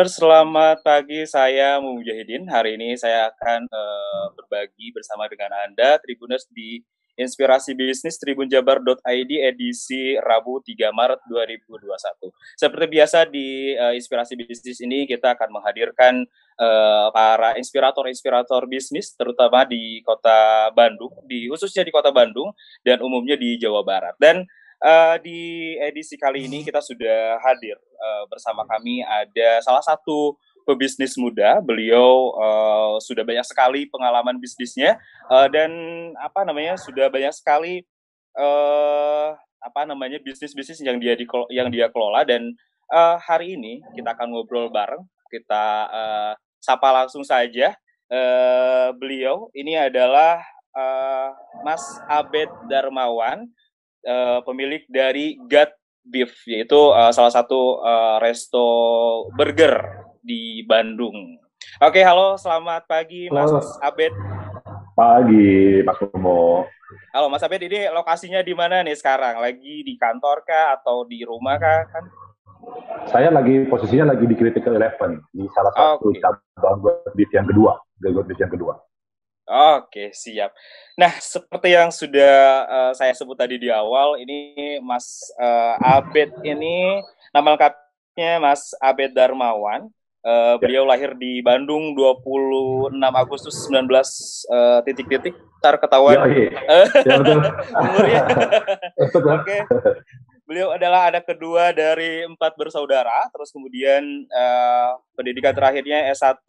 Tribuners, selamat pagi. Saya Mujahidin. Hari ini saya akan uh, berbagi bersama dengan Anda Tribuners di Inspirasi Bisnis tribunjabar.id edisi Rabu 3 Maret 2021. Seperti biasa di uh, Inspirasi Bisnis ini kita akan menghadirkan uh, para inspirator-inspirator bisnis terutama di Kota Bandung, di khususnya di Kota Bandung dan umumnya di Jawa Barat. Dan uh, di edisi kali ini kita sudah hadir uh, bersama kami ada salah satu pebisnis muda. Beliau uh, sudah banyak sekali pengalaman bisnisnya uh, dan apa namanya sudah banyak sekali uh, apa namanya bisnis-bisnis yang dia di, yang dia kelola dan uh, hari ini kita akan ngobrol bareng. Kita uh, sapa langsung saja uh, beliau. Ini adalah uh, Mas Abed Darmawan uh, pemilik dari Gut Beef yaitu uh, salah satu uh, resto burger di Bandung. Oke, halo, selamat pagi Mas halo. Abed. Pagi, Mas Momo. Halo Mas Abed, ini lokasinya di mana nih sekarang? Lagi di kantor kah atau di rumah kah? Kan? Saya lagi posisinya lagi di Critical Eleven di salah satu okay. cabang beef yang kedua, beef yang kedua. Oke, siap. Nah, seperti yang sudah uh, saya sebut tadi di awal, ini Mas uh, Abed ini nama lengkapnya Mas Abed Darmawan. Uh, beliau lahir di Bandung 26 Agustus 19 uh, titik-titik. Ntar ketahuan. Ya, ya, Umurnya. Oke. Beliau adalah anak kedua dari empat bersaudara. Terus kemudian uh, pendidikan terakhirnya S1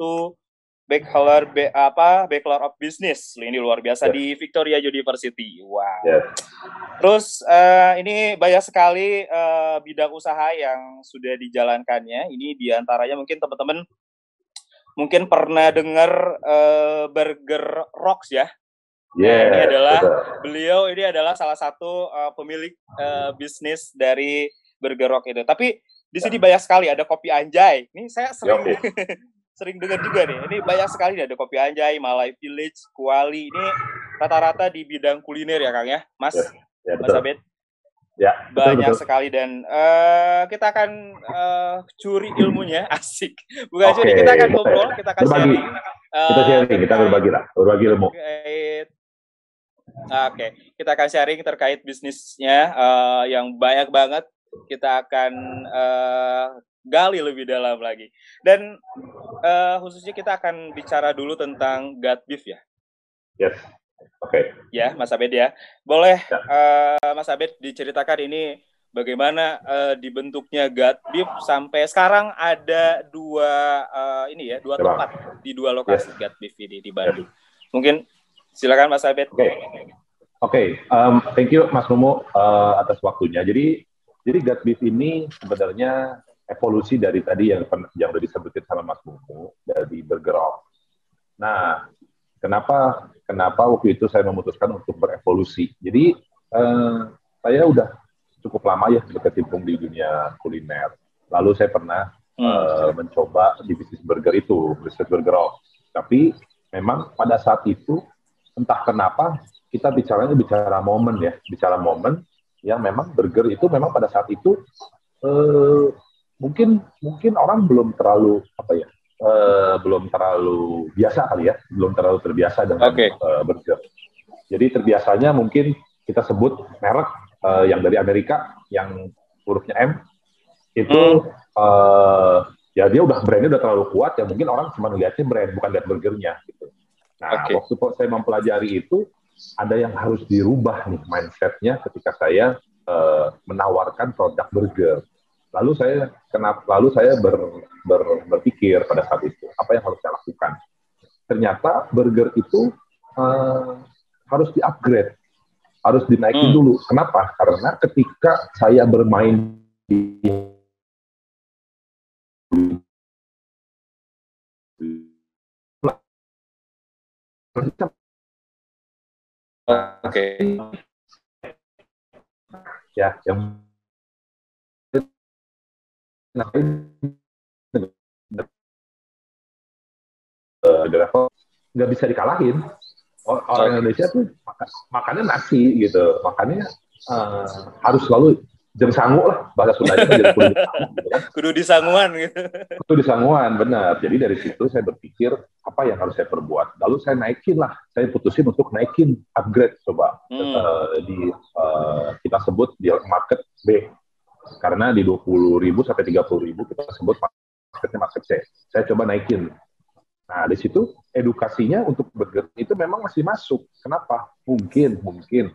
Bachelor B, apa Bachelor of Business ini luar biasa yes. di Victoria University. Wow. Yes. Terus uh, ini banyak sekali uh, bidang usaha yang sudah dijalankannya. Ini di antaranya mungkin teman-teman mungkin pernah dengar uh, Burger Rocks ya. Yeah, ini adalah betul. beliau ini adalah salah satu uh, pemilik uh, bisnis dari Burger Rock itu. Tapi di sini ya. banyak sekali ada kopi anjay. Ini saya sering sering dengar juga nih. Ini banyak sekali nih, ada Kopi Anjay, Malay Village, Kuali. Ini rata-rata di bidang kuliner ya Kang ya, Mas, ya, ya, Mas Abed. Ya, banyak betul, sekali dan uh, kita akan uh, curi ilmunya, asik. Bukan okay. curi, kita akan ngobrol, kita akan berbagi. sharing. Uh, kita sharing, kita berbagi lah, berbagi ilmu. Terkait, Oke, okay. kita akan sharing terkait bisnisnya uh, yang banyak banget. Kita akan uh, gali lebih dalam lagi. Dan uh, khususnya kita akan bicara dulu tentang gut beef ya. Yes. Oke. Okay. Ya, Mas Abed ya. Boleh ya. Uh, Mas Abed diceritakan ini bagaimana uh, dibentuknya gut beef sampai sekarang ada dua uh, ini ya, dua Coba. tempat di dua lokasi yes. gut beef ini di Bandung. Yes. Mungkin silakan Mas Abed. Oke. Okay. Oke, okay. um, thank you Mas Romo uh, atas waktunya. Jadi jadi gut beef ini sebenarnya evolusi dari tadi yang yang udah disebutin sama Mas Mumu dari bergerak. Nah, kenapa kenapa waktu itu saya memutuskan untuk berevolusi? Jadi eh, saya udah cukup lama ya berkecimpung di dunia kuliner. Lalu saya pernah hmm. eh, mencoba di bisnis burger itu, bisnis burger. Tapi memang pada saat itu entah kenapa kita bicaranya bicara momen ya, bicara momen yang memang burger itu memang pada saat itu eh, mungkin mungkin orang belum terlalu apa ya uh, belum terlalu biasa kali ya belum terlalu terbiasa dengan okay. uh, eh, burger jadi terbiasanya mungkin kita sebut merek uh, yang dari Amerika yang hurufnya M itu hmm. uh, ya dia udah brandnya udah terlalu kuat ya mungkin orang cuma ngeliatnya brand bukan lihat burgernya gitu nah okay. waktu saya mempelajari itu ada yang harus dirubah nih mindsetnya ketika saya uh, menawarkan produk burger Lalu saya kenapa lalu saya ber, ber, berpikir pada saat itu apa yang harus saya lakukan. Ternyata burger itu uh, harus di-upgrade, harus dinaikin hmm. dulu. Kenapa? Karena ketika saya bermain di Oke. Okay. Ya, yang nah level nggak bisa dikalahin orang Indonesia tuh makan, makannya nasi gitu makannya uh, harus selalu jeng sangu lah bahasa Sundanya kan jadi kudu gitu kan. kudu disanguan gitu. Kudu disanguan benar. Jadi dari situ saya berpikir apa yang harus saya perbuat. Lalu saya naikin lah. Saya putusin untuk naikin upgrade coba hmm. uh, di uh, kita sebut di market B karena di 20 ribu sampai 30 ribu kita sebut marketnya market C. Saya coba naikin. Nah, di situ edukasinya untuk burger itu memang masih masuk. Kenapa? Mungkin, mungkin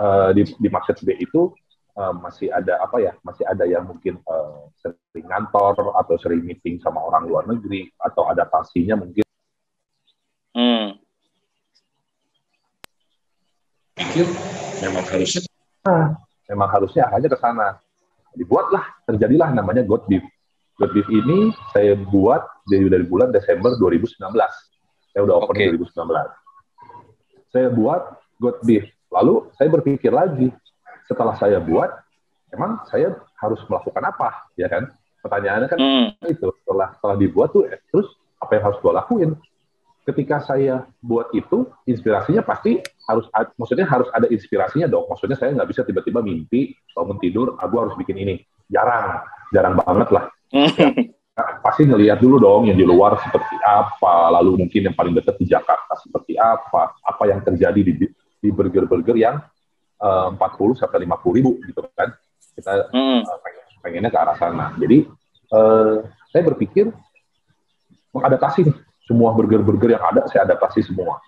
uh, di, di market B itu uh, masih ada apa ya masih ada yang mungkin uh, sering ngantor atau sering meeting sama orang luar negeri atau adaptasinya mungkin hmm. memang harusnya memang harusnya hanya ke sana dibuatlah terjadilah namanya God Beef God Beef ini saya buat dari dari bulan Desember 2019 saya udah open okay. 2019 saya buat God Beef lalu saya berpikir lagi setelah saya buat, emang saya harus melakukan apa, ya kan? Pertanyaannya kan hmm. itu setelah setelah dibuat tuh, eh, terus apa yang harus gue lakuin? Ketika saya buat itu, inspirasinya pasti harus, maksudnya harus ada inspirasinya dong. Maksudnya saya nggak bisa tiba-tiba mimpi, bangun tidur, aku ah, harus bikin ini. Jarang, jarang banget lah. ya, pasti ngelihat dulu dong yang di luar seperti apa, lalu mungkin yang paling dekat di Jakarta seperti apa, apa yang terjadi di di burger-burger yang Eh, empat puluh sampai lima puluh ribu gitu kan kita hmm. uh, pengennya ke arah sana jadi uh, saya berpikir mengadaptasi nih semua burger-burger yang ada saya adaptasi semua.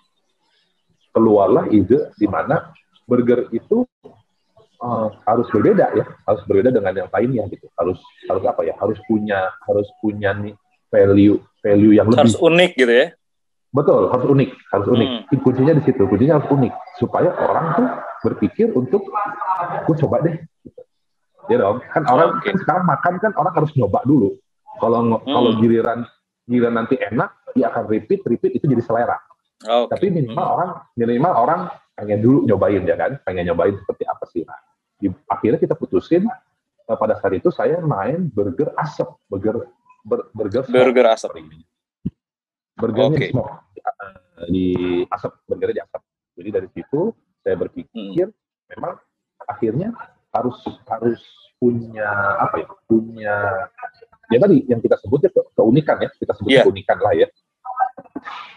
Keluarlah ide di mana burger itu uh, harus berbeda ya. Harus berbeda dengan yang lainnya gitu. Harus harus apa ya? Harus punya harus punya nih value value yang lebih. Harus unik gitu ya? Betul harus unik harus unik. Hmm. kuncinya di situ. Kuncinya harus unik supaya orang tuh berpikir untuk gue coba deh. Ya dong kan orang okay. kan sekarang makan kan orang harus nyoba dulu. Kalau hmm. kalau giliran giliran nanti enak dia akan repeat repeat itu jadi selera okay. tapi minimal orang minimal orang pengen dulu nyobain ya kan pengen nyobain seperti apa sih nah di, akhirnya kita putusin uh, pada saat itu saya main burger asap burger ber, burger burger asap burgernya okay. di, uh, di asap burgernya di asap jadi dari situ saya berpikir hmm. memang akhirnya harus harus punya apa ya punya ya tadi yang kita sebut ya ke, keunikan ya kita sebut yeah. keunikan lah ya.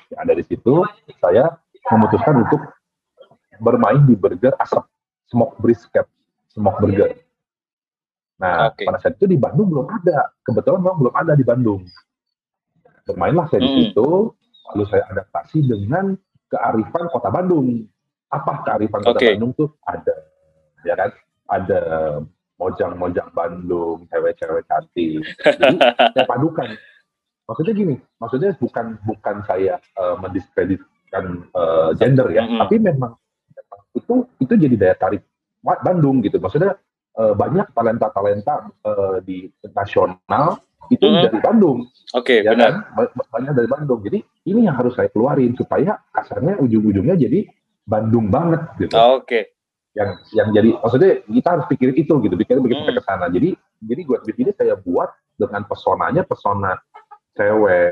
Ya dari situ saya memutuskan untuk bermain di burger asap smoke brisket smoke burger. Nah okay. pada saat itu di Bandung belum ada. Kebetulan memang belum ada di Bandung. Bermainlah saya hmm. di situ lalu saya adaptasi dengan kearifan kota Bandung. Apa kearifan kota okay. Bandung tuh? Ada ya kan? Ada mojang-mojang Bandung cewek-cewek cantik. Jadi saya padukan maksudnya gini maksudnya bukan bukan saya uh, mendiskreditkan uh, gender ya mm -hmm. tapi memang itu itu jadi daya tarik Bandung gitu maksudnya uh, banyak talenta-talenta uh, di nasional itu mm -hmm. dari Bandung. Oke, okay, ya benar. Kan? Banyak dari Bandung. Jadi ini yang harus saya keluarin supaya kasarnya ujung-ujungnya jadi Bandung banget gitu. Oh, Oke. Okay. Yang yang jadi maksudnya kita harus pikirin itu gitu, pikirin begitu hmm. ke sana. Jadi jadi gue ini saya buat dengan pesonanya pesona cewek.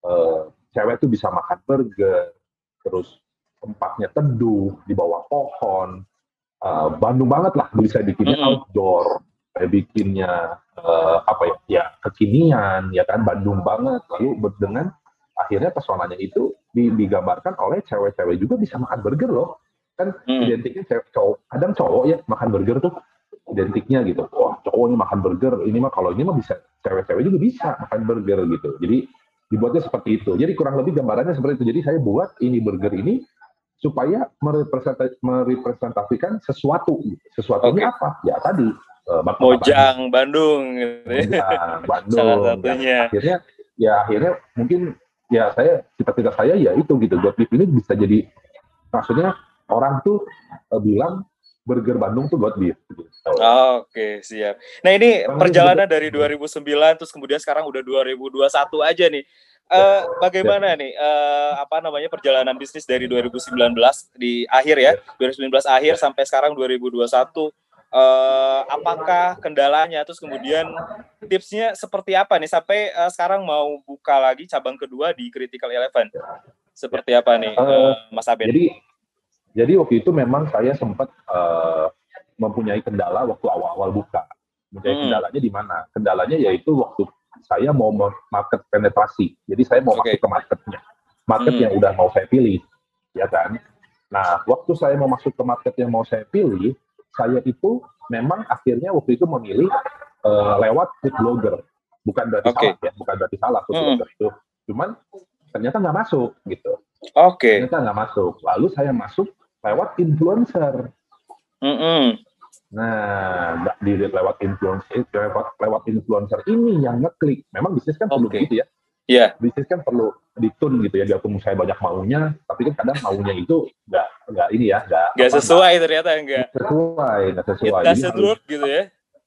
Uh, cewek tuh bisa makan burger, terus tempatnya teduh di bawah pohon. Uh, Bandung banget lah, bisa bikinnya outdoor, saya bikinnya uh, apa ya, ya kekinian, ya kan Bandung banget. Lalu dengan akhirnya pesonanya itu digambarkan oleh cewek-cewek juga bisa makan burger loh kan hmm. identiknya cewek cowok kadang cowok ya makan burger tuh identiknya gitu. Wah cowok ini makan burger ini mah kalau ini mah bisa cewek-cewek juga bisa makan burger gitu. Jadi dibuatnya seperti itu. Jadi kurang lebih gambarannya seperti itu. Jadi saya buat ini burger ini supaya merepresentasikan sesuatu sesuatu okay. ini apa? Ya tadi uh, Mojang Bandung, gitu ya. Bandung. salah satunya. Ya, akhirnya ya akhirnya mungkin ya saya cita-cita saya ya itu gitu. Gottlieb ini bisa jadi maksudnya orang tuh uh, bilang burger Bandung tuh gitu. Oh, Oke, okay, siap. Nah, ini orang perjalanan dari 2009 terus kemudian sekarang udah 2021 aja nih. Uh, bagaimana ya. nih uh, apa namanya perjalanan bisnis dari 2019 di akhir ya, ya. 2019 akhir ya. sampai sekarang 2021 uh, apakah kendalanya terus kemudian tipsnya seperti apa nih sampai uh, sekarang mau buka lagi cabang kedua di Critical Eleven seperti apa nih uh, Mas Abed? Jadi jadi waktu itu memang saya sempat uh, mempunyai kendala waktu awal-awal buka. Mempunyai hmm. kendalanya di mana? Kendalanya yaitu waktu saya mau market penetrasi. Jadi saya mau okay. masuk ke marketnya. Market hmm. yang udah mau saya pilih, ya kan? Nah, waktu saya mau masuk ke market yang mau saya pilih, saya itu memang akhirnya waktu itu memilih uh, lewat food blogger. Bukan berarti okay. salah ya, bukan berarti salah food hmm. blogger itu. Cuman ternyata nggak masuk gitu. Oke. Okay. Ternyata nggak masuk. Lalu saya masuk lewat influencer. Mm -hmm. Nah, di lewat influencer, lewat, lewat influencer ini yang ngeklik. Memang bisnis kan perlu okay. gitu ya. Iya. Yeah. Bisnis kan perlu ditun gitu ya. Biarpun saya banyak maunya, tapi kan kadang maunya itu nggak nggak ini ya, nggak. Nggak sesuai apa, ternyata enggak. Sesuai, nggak sesuai. It doesn't work gitu ya.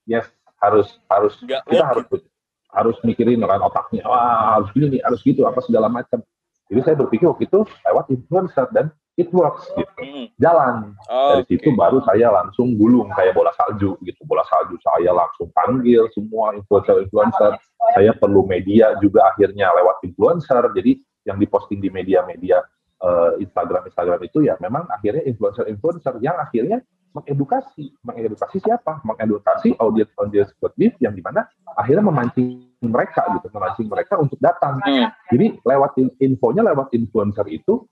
Yes, harus harus gak kita harus gitu. harus mikirin kan otaknya. Wah, harus gini nih, harus gitu, apa segala macam. Jadi saya berpikir waktu itu lewat influencer dan it works gitu. Hmm. Jalan. Oh, Dari situ baru saya langsung gulung kayak bola salju gitu. Bola salju saya langsung panggil semua influencer-influencer. Saya perlu media juga akhirnya lewat influencer. Jadi yang diposting di media-media uh, Instagram Instagram itu ya memang akhirnya influencer-influencer yang akhirnya mengedukasi, mengedukasi siapa? Mengedukasi audiens audiens sportif yang di mana akhirnya memancing mereka gitu, memancing mereka untuk datang. Hmm. Jadi lewat infonya lewat influencer itu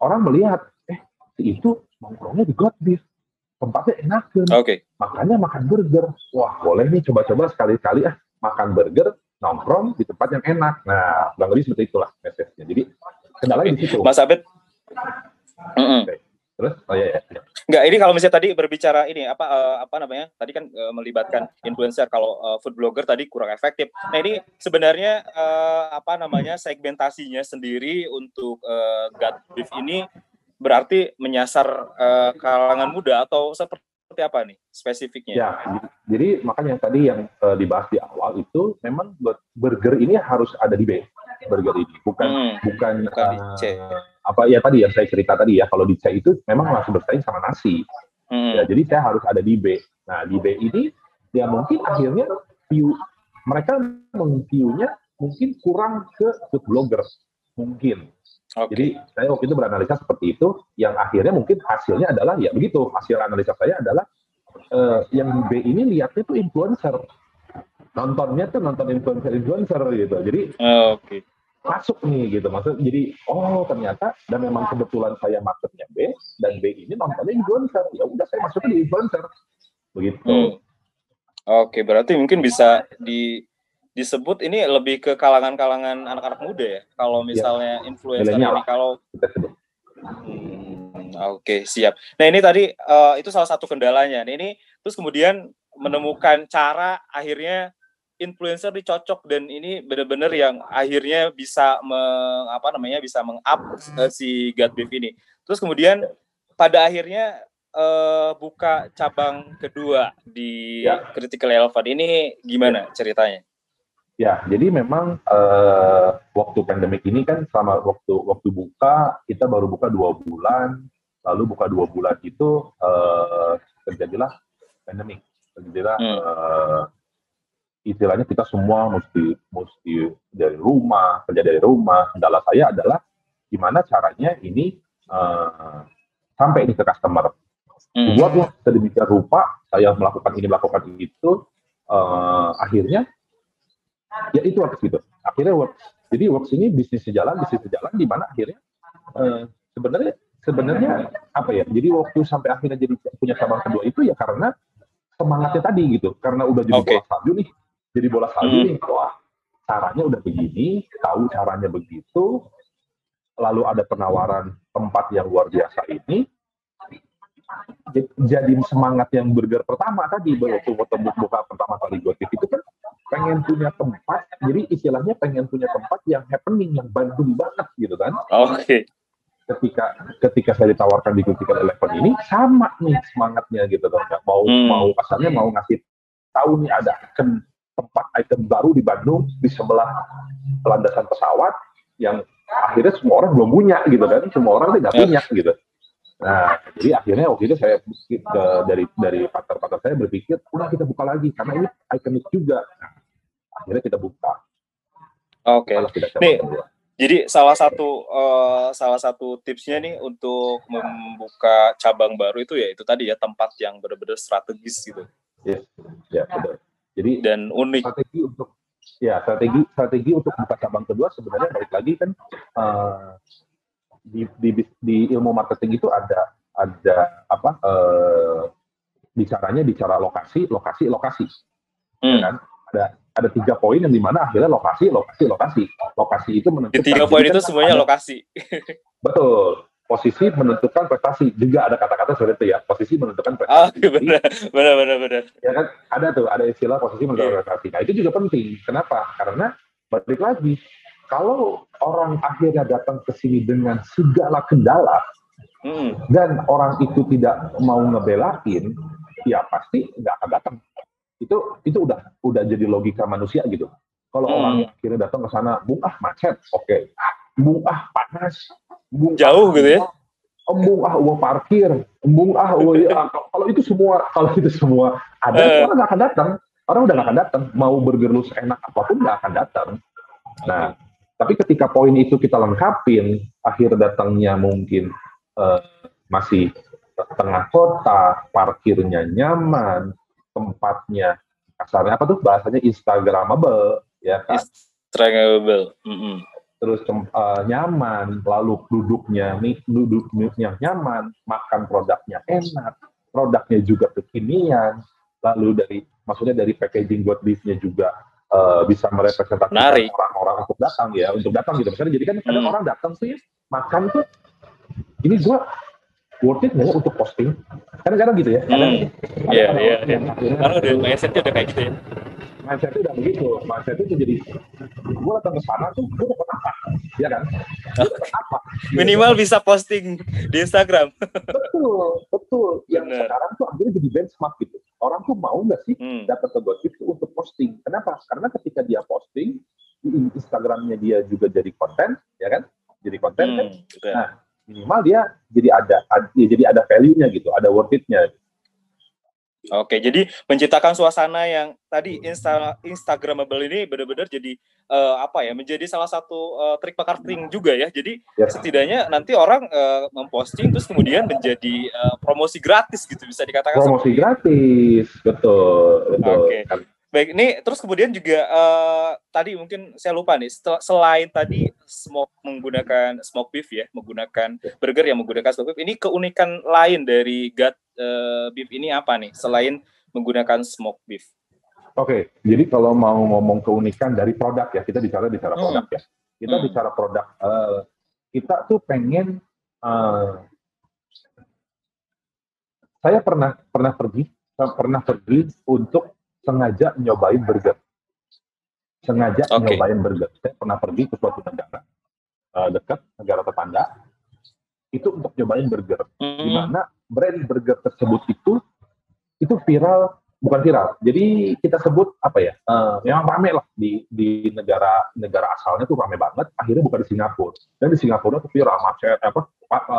orang melihat eh si itu nongkrongnya di God Beef tempatnya enak kan okay. makanya makan burger wah boleh nih coba-coba sekali-kali ah makan burger nongkrong di tempat yang enak nah kurang lebih seperti itulah message-nya jadi kendalanya okay. di situ Mas Abed mm -mm. Okay. Terus, oh iya, iya. Enggak, ini kalau misalnya tadi berbicara ini apa uh, apa namanya? Tadi kan uh, melibatkan influencer. Kalau uh, food blogger tadi kurang efektif. Nah ini sebenarnya uh, apa namanya segmentasinya sendiri untuk uh, gut beef ini berarti menyasar uh, kalangan muda atau seperti apa nih spesifiknya? Ya, jadi makanya yang tadi yang uh, dibahas di awal itu memang buat burger ini harus ada di B burger ini, bukan hmm, bukan, bukan uh, di C apa ya tadi yang saya cerita tadi ya kalau di C itu memang langsung bersaing sama nasi. Hmm. ya jadi saya harus ada di B. Nah di B ini ya mungkin akhirnya view mereka mengviewnya mungkin kurang ke food blogger. Mungkin. Okay. jadi saya waktu itu beranalisa seperti itu yang akhirnya mungkin hasilnya adalah ya begitu hasil analisa saya adalah uh, yang B ini lihatnya tuh influencer. Nontonnya tuh nonton influencer influencer gitu. Jadi oh, oke. okay masuk nih gitu. Maksud jadi oh ternyata dan memang kebetulan saya marketnya B dan B ini nontonnya influencer. Ya udah saya masuk di influencer. Begitu. Hmm. oke berarti mungkin bisa di disebut ini lebih ke kalangan-kalangan anak-anak muda ya? Kalau iya. misalnya ya. influencer ini kalau hmm, oke siap. Nah ini tadi uh, itu salah satu kendalanya. Nah, ini terus kemudian menemukan cara akhirnya influencer dicocok dan ini benar-benar yang akhirnya bisa meng, apa namanya bisa mengup uh, si God Beef ini. Terus kemudian pada akhirnya uh, buka cabang kedua di ya. Critical Elephant ini gimana ceritanya? Ya, jadi memang uh, waktu pandemik ini kan selama waktu waktu buka kita baru buka dua bulan, lalu buka dua bulan itu uh, terjadilah pandemik, terjadilah hmm. uh, istilahnya kita semua mesti mesti dari rumah kerja dari rumah. Kendala saya adalah gimana caranya ini uh, sampai ini ke customer. Hmm. buatlah sedemikian rupa saya melakukan ini melakukan itu uh, akhirnya ya itu works gitu. Akhirnya works. Jadi works ini bisnis sejalan bisnis sejalan di mana akhirnya uh, sebenarnya sebenarnya apa ya? Jadi waktu sampai akhirnya jadi punya cabang kedua itu ya karena semangatnya tadi gitu. Karena udah jadi okay. bola salju nih jadi bola salju hmm. nih wah caranya udah begini tahu caranya begitu lalu ada penawaran tempat yang luar biasa ini jadi semangat yang burger pertama tadi waktu ketemu buka pertama kali gotik itu kan pengen punya tempat jadi istilahnya pengen punya tempat yang happening yang Bandung banget gitu kan oke okay. ketika ketika saya ditawarkan di Critical Eleven ini sama nih semangatnya gitu kan mau hmm. mau asalnya mau ngasih tahu nih ada tempat item baru di Bandung di sebelah landasan pesawat yang akhirnya semua orang belum punya gitu kan semua orang tidak punya gitu nah jadi akhirnya waktu itu saya ke, dari dari partner-partner saya berpikir udah kita buka lagi karena ini ikonik juga nah, akhirnya kita buka oke okay. nih Jadi salah satu uh, salah satu tipsnya nih untuk membuka cabang baru itu ya itu tadi ya tempat yang benar-benar strategis gitu. Ya, ya benar. Jadi dan unik. Strategi untuk ya strategi strategi untuk buka cabang kedua sebenarnya balik lagi kan uh, di, di di ilmu marketing itu ada ada apa uh, bicaranya bicara lokasi lokasi lokasi ya hmm. kan ada ada tiga poin yang di mana akhirnya lokasi, lokasi, lokasi. Lokasi itu menentukan. Di tiga poin itu semuanya ada, lokasi. Betul. Posisi menentukan prestasi. Juga ada kata-kata seperti itu ya. Posisi menentukan prestasi. Oh, benar, benar, benar, benar. Ya kan, ada tuh, ada istilah posisi menentukan yeah. prestasi. Nah, itu juga penting. Kenapa? Karena balik lagi, kalau orang akhirnya datang ke sini dengan segala kendala, hmm. dan orang itu tidak mau ngebelain, ya pasti nggak akan datang itu itu udah udah jadi logika manusia gitu kalau hmm. orang kira datang ke sana bung ah macet oke okay. bung ah panas bung jauh gitu ya? Embung ah uang parkir. Embung ah uang ya. kalau itu semua kalau itu semua ada uh. orang nggak akan datang. Orang udah nggak akan datang. Mau burger lu seenak apa pun nggak akan datang. Nah tapi ketika poin itu kita lengkapin akhir datangnya mungkin uh, masih tengah kota parkirnya nyaman tempatnya kasarnya apa tuh? Bahasanya instagramable ya kan? Instagramable. Mm -hmm. Terus uh, nyaman lalu duduknya nih duduknya nyaman makan produknya enak produknya juga kekinian lalu dari maksudnya dari packaging buat beefnya juga uh, bisa merepresentasikan orang-orang untuk datang ya untuk datang gitu misalnya jadi kan kadang hmm. orang datang sih makan tuh ini gua worth it nggak ya untuk posting? Kadang-kadang gitu ya. Kadang, hmm. Iya, iya, iya. Karena udah mindsetnya udah kayak gitu ya. Mindsetnya udah begitu. Mindsetnya tuh jadi, gue datang ke sana tuh, gue dapat apa? Ya kan? dapat apa? Minimal bisa posting di Instagram. betul, betul. Yang Bener. sekarang tuh akhirnya jadi benchmark gitu. Orang tuh mau nggak sih hmm. dapat gosip untuk posting? Kenapa? Karena ketika dia posting, di Instagramnya dia juga jadi konten, ya kan? Jadi konten hmm, kan? Nah, minimal dia jadi ada, ada ya jadi ada value-nya gitu, ada worth it-nya. Oke, jadi menciptakan suasana yang tadi insta instagramable ini benar-benar jadi uh, apa ya? Menjadi salah satu uh, trik marketing juga ya. Jadi yes. setidaknya nanti orang uh, memposting terus kemudian menjadi uh, promosi gratis gitu bisa dikatakan. Promosi gratis, betul, betul. Oke. Baik, ini terus kemudian juga uh, tadi mungkin saya lupa nih, selain tadi smoke menggunakan smoke beef ya, menggunakan burger yang menggunakan smoke beef, ini keunikan lain dari gut uh, beef ini apa nih selain menggunakan smoke beef? Oke, okay, jadi kalau mau ngomong keunikan dari produk ya, kita bicara bicara hmm. produk ya. Kita hmm. bicara produk, uh, kita tuh pengen uh, saya pernah pernah pergi pernah pergi untuk sengaja nyobain burger. Sengaja okay. nyobain burger. Saya pernah pergi ke suatu negara uh, dekat negara tetangga itu untuk nyobain burger. Mm. Di mana brand burger tersebut itu itu viral bukan viral. Jadi kita sebut apa ya? Uh, memang rame lah di di negara negara asalnya tuh rame banget. Akhirnya bukan di Singapura. Dan di Singapura tuh viral macet apa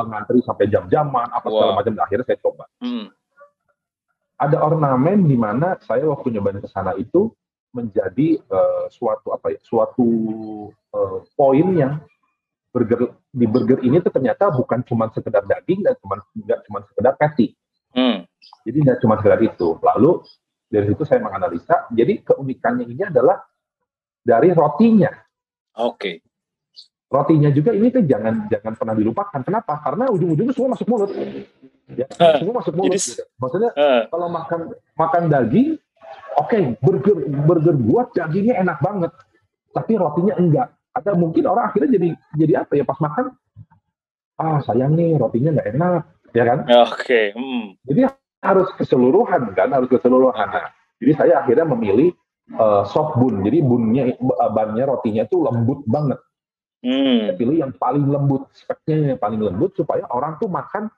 ngantri sampai jam-jaman apa segala macam. Akhirnya saya coba. Mm ada ornamen di mana saya waktu nyobain ke sana itu menjadi uh, suatu apa ya suatu uh, poin yang burger di burger ini tuh ternyata bukan cuma sekedar daging dan cuma nggak cuma sekedar patty. Hmm. Jadi nggak cuma sekedar itu. Lalu dari situ saya menganalisa. Jadi keunikannya ini adalah dari rotinya. Oke. Okay. Rotinya juga ini tuh jangan jangan pernah dilupakan. Kenapa? Karena ujung-ujungnya semua masuk mulut ya semua masuk mulut gitu. maksudnya uh. kalau makan makan daging oke okay, burger burger buat dagingnya enak banget tapi rotinya enggak ada mungkin orang akhirnya jadi jadi apa ya pas makan ah sayang nih rotinya nggak enak ya kan oke okay. hmm. jadi harus keseluruhan kan harus keseluruhan nah, jadi saya akhirnya memilih uh, soft bun jadi bunnya bannya rotinya itu lembut banget hmm. saya pilih yang paling lembut speknya yang paling lembut supaya orang tuh makan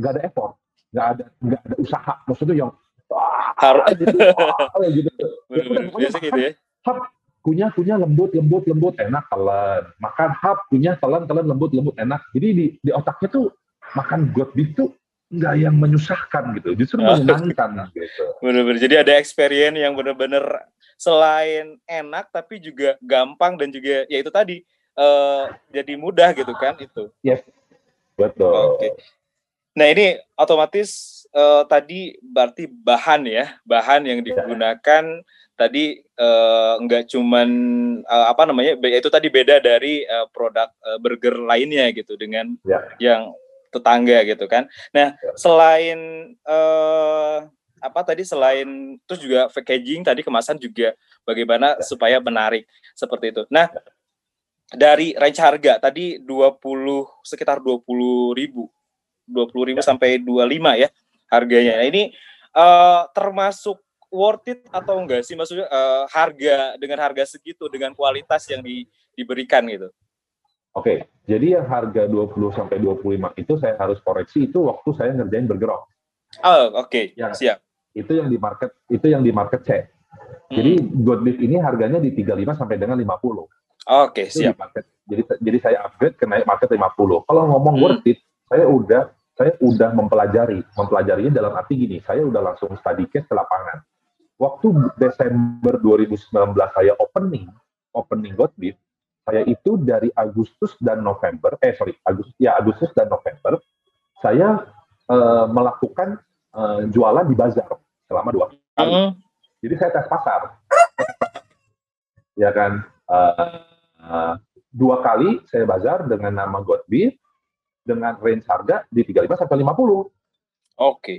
nggak ada effort, nggak ada nggak ada usaha. Maksudnya yang harus gitu, gitu. Ya, udah, biasa gitu ya. Hap, punya punya lembut lembut lembut enak telan makan hap punya telan telan lembut lembut enak jadi di di otaknya tuh makan beef tuh nggak yang menyusahkan gitu justru menyenangkan gitu bener-bener jadi ada experience yang bener-bener selain enak tapi juga gampang dan juga ya itu tadi uh, jadi mudah gitu kan itu. Yes, betul. Oke. Okay. Nah ini otomatis uh, tadi berarti bahan ya, bahan yang digunakan ya. tadi uh, enggak cuman uh, apa namanya, itu tadi beda dari uh, produk uh, burger lainnya gitu dengan ya. yang tetangga gitu kan. Nah ya. selain uh, apa tadi selain terus juga packaging tadi kemasan juga bagaimana ya. supaya menarik seperti itu. Nah ya. dari range harga tadi 20 sekitar 20 ribu 20 ribu ya. sampai 25 ya harganya. Nah, ini uh, termasuk worth it atau enggak sih maksudnya uh, harga dengan harga segitu dengan kualitas yang di, diberikan gitu. Oke, jadi yang harga 20 sampai 25 itu saya harus koreksi itu waktu saya ngerjain bergerak. Oh, oke. Okay. Ya, siap. Itu yang di market itu yang di market C. Jadi hmm. God beef ini harganya di 35 sampai dengan 50. Oke, okay, siap. Market. Jadi jadi saya upgrade ke naik market 50. Kalau ngomong hmm. worth it, saya udah saya udah mempelajari, mempelajarinya dalam arti gini, saya udah langsung study case ke lapangan. Waktu Desember 2019 saya opening, opening Godbeef, saya itu dari Agustus dan November, eh sorry, Agustus ya Agustus dan November, saya uh, melakukan uh, jualan di bazar selama dua kali. Mm. Jadi saya tes pasar, ya kan. Uh, uh, dua kali saya bazar dengan nama Godbeef, dengan range harga di 35 sampai 50. Oke. Okay.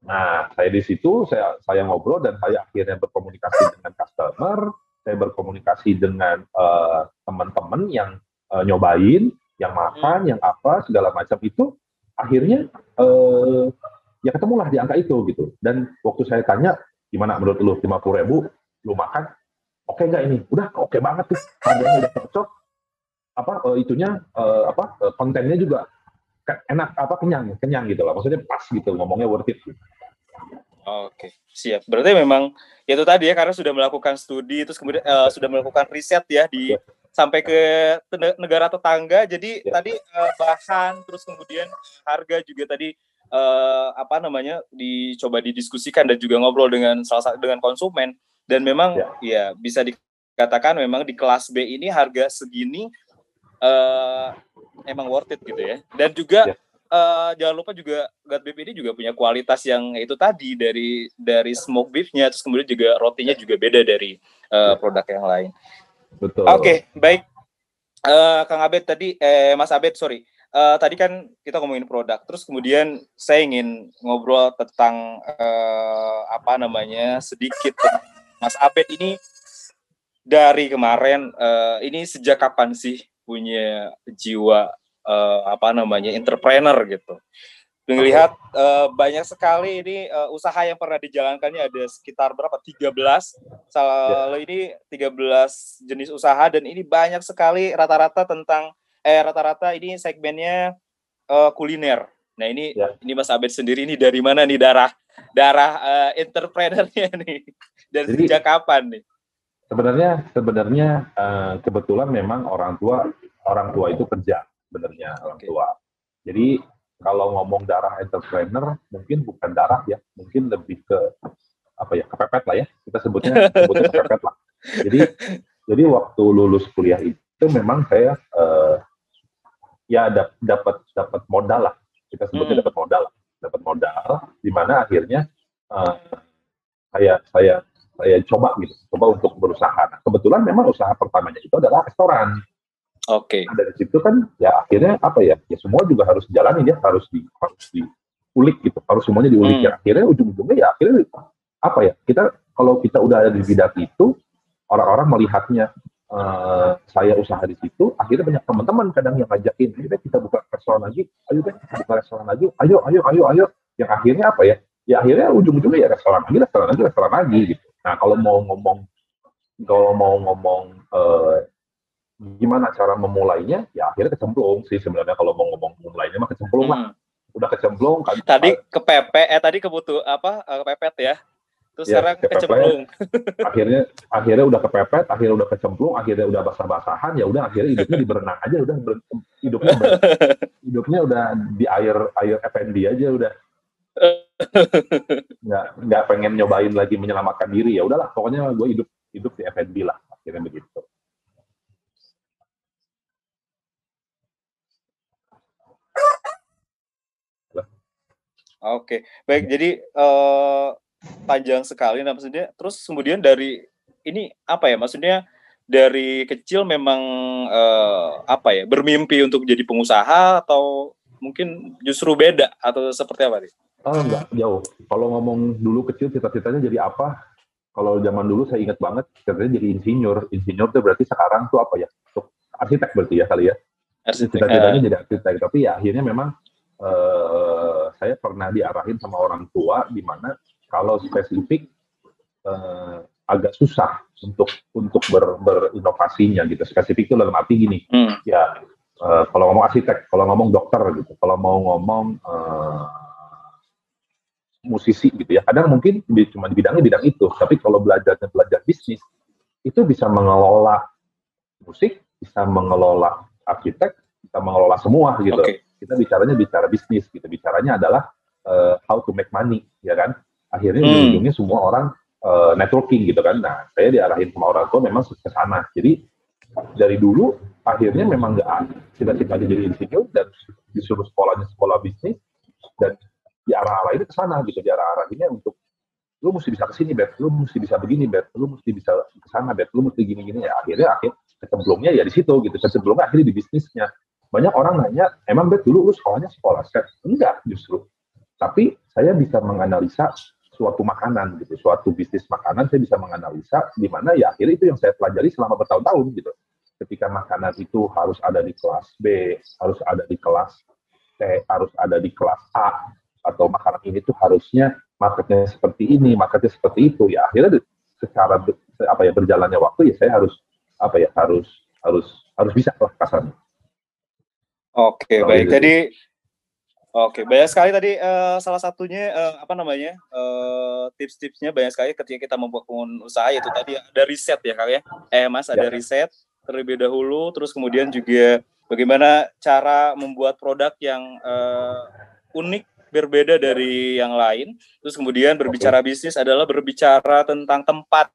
Nah, saya di situ saya saya ngobrol dan saya akhirnya berkomunikasi dengan customer, saya berkomunikasi dengan uh, teman-teman yang uh, nyobain, yang makan, hmm. yang apa segala macam itu akhirnya uh, ya ketemulah di angka itu gitu. Dan waktu saya tanya gimana menurut lu 50 ribu lu makan oke okay nggak ini? Udah oke okay banget tuh, harganya udah cocok, apa uh, itunya uh, apa uh, kontennya juga enak apa kenyang kenyang gitu lah maksudnya pas gitu ngomongnya worth it gitu. Oke, siap. Berarti memang itu tadi ya karena sudah melakukan studi terus kemudian uh, sudah melakukan riset ya di ya. sampai ke negara tetangga. Jadi ya. tadi uh, bahan terus kemudian harga juga tadi uh, apa namanya dicoba didiskusikan dan juga ngobrol dengan salah satu dengan konsumen dan memang ya, ya bisa dikatakan memang di kelas B ini harga segini uh, emang worth it gitu ya. Dan juga yeah. Ya. uh, jangan lupa juga God Beef ini juga punya kualitas yang itu tadi dari dari smoke beefnya, terus kemudian juga rotinya juga beda dari uh, produk yang lain. Betul. Oke, okay, baik. Uh, Kang Abed tadi, eh Mas Abed sorry. Uh, tadi kan kita ngomongin produk, terus kemudian saya ingin ngobrol tentang uh, apa namanya sedikit Mas Abed ini dari kemarin uh, ini sejak kapan sih punya jiwa uh, apa namanya entrepreneur gitu. Melihat uh, banyak sekali ini uh, usaha yang pernah dijalankannya ada sekitar berapa 13 salah ya. ini 13 jenis usaha dan ini banyak sekali rata-rata tentang eh rata-rata ini segmennya uh, kuliner. Nah ini ya. ini Mas Abed sendiri ini dari mana nih darah darah uh, entrepreneurnya nih dan Jadi, sejak kapan nih? Sebenarnya sebenarnya uh, kebetulan memang orang tua orang tua itu kerja sebenarnya orang tua. Jadi kalau ngomong darah entrepreneur mungkin bukan darah ya, mungkin lebih ke apa ya kepepet lah ya kita sebutnya sebutnya kepepet lah. Jadi jadi waktu lulus kuliah itu memang saya uh, ya dapat dapat modal lah kita sebutnya hmm. dapat modal dapat modal di mana akhirnya uh, saya saya saya coba gitu, coba untuk berusaha. Nah, kebetulan memang usaha pertamanya itu adalah restoran. Oke. Okay. Nah, dari situ kan ya akhirnya apa ya? Ya semua juga harus jalani ya, harus di harus diulik gitu, harus semuanya diulik hmm. ya. Akhirnya ujung-ujungnya ya akhirnya apa ya? Kita kalau kita udah ada di bidang itu, orang-orang melihatnya uh, saya usaha di situ, akhirnya banyak teman-teman kadang yang ngajakin, ayo deh kita buka restoran lagi, ayo deh kita buka restoran lagi, ayo, ayo, ayo, ayo. Yang akhirnya apa ya? Ya akhirnya ujung-ujungnya ya restoran lagi, restoran lagi, restoran lagi gitu. Nah, kalau mau ngomong kalau mau ngomong uh, gimana cara memulainya, ya akhirnya kecemplung sih sebenarnya kalau mau ngomong memulainya mah kecemplung hmm. lah. Udah kecemplung kan. Tadi kepepet eh tadi kebutuh apa? Uh, kepepet ya. Terus ya, sekarang kepepet, kecemplung. akhirnya akhirnya udah kepepet, akhirnya udah kecemplung, akhirnya udah basah-basahan, ya udah akhirnya hidupnya di berenang aja udah ber, hidupnya ber, hidupnya udah di air air FND aja udah nggak nggak pengen nyobain lagi menyelamatkan diri ya udahlah pokoknya gue hidup hidup di F&B lah akhirnya begitu Oke, okay. baik. Jadi uh, panjang sekali, nah maksudnya. Terus kemudian dari ini apa ya? Maksudnya dari kecil memang uh, apa ya? Bermimpi untuk jadi pengusaha atau mungkin justru beda atau seperti apa nih? Oh, enggak jauh. Kalau ngomong dulu kecil cita-citanya jadi apa? Kalau zaman dulu saya ingat banget cita-citanya jadi insinyur. Insinyur itu berarti sekarang tuh apa ya? Untuk arsitek berarti ya kali ya. Cita-citanya uh. jadi arsitek. Tapi ya akhirnya memang uh, saya pernah diarahin sama orang tua di mana kalau spesifik uh, agak susah untuk untuk ber, berinovasinya gitu. Spesifik itu dalam arti gini, hmm. ya uh, kalau ngomong arsitek, kalau ngomong dokter gitu, kalau mau ngomong uh, musisi gitu ya. Kadang mungkin cuma di bidangnya bidang itu, tapi kalau belajarnya belajar bisnis, itu bisa mengelola musik, bisa mengelola arsitek, bisa mengelola semua gitu. Okay. Kita bicaranya bicara bisnis gitu. Bicaranya adalah uh, how to make money, ya kan? Akhirnya hmm. ujungnya semua orang uh, networking gitu kan. Nah, saya diarahin sama orang tua memang ke sana. Jadi dari dulu akhirnya memang nggak cita-cita jadi insinyur dan disuruh sekolahnya sekolah bisnis dan di arah-arah ini ke sana gitu di arah-arah ini untuk lu mesti bisa ke sini bet lu mesti bisa begini bet lu mesti bisa ke sana bet lu mesti gini-gini. Ya akhirnya akhir kecemplungnya ya di situ gitu. Kecemplungnya akhirnya di bisnisnya. Banyak orang nanya emang bet dulu lu sekolahnya sekolah? Set enggak justru. Tapi saya bisa menganalisa suatu makanan gitu suatu bisnis makanan saya bisa menganalisa di mana ya akhirnya itu yang saya pelajari selama bertahun-tahun gitu. Ketika makanan itu harus ada di kelas B harus ada di kelas C harus ada di kelas A atau makanan ini tuh harusnya marketnya seperti ini, marketnya seperti itu. Ya akhirnya secara apa ya berjalannya waktu ya saya harus apa ya harus harus harus bisa lah kasarnya. Oke, baik. Gitu. Jadi Oke, banyak sekali tadi uh, salah satunya uh, apa namanya uh, tips-tipsnya banyak sekali ketika kita membuat usaha itu tadi ada riset ya kak ya, eh mas ada ya. riset terlebih dahulu, terus kemudian juga bagaimana cara membuat produk yang uh, unik berbeda dari yang lain. Terus kemudian berbicara bisnis adalah berbicara tentang tempat.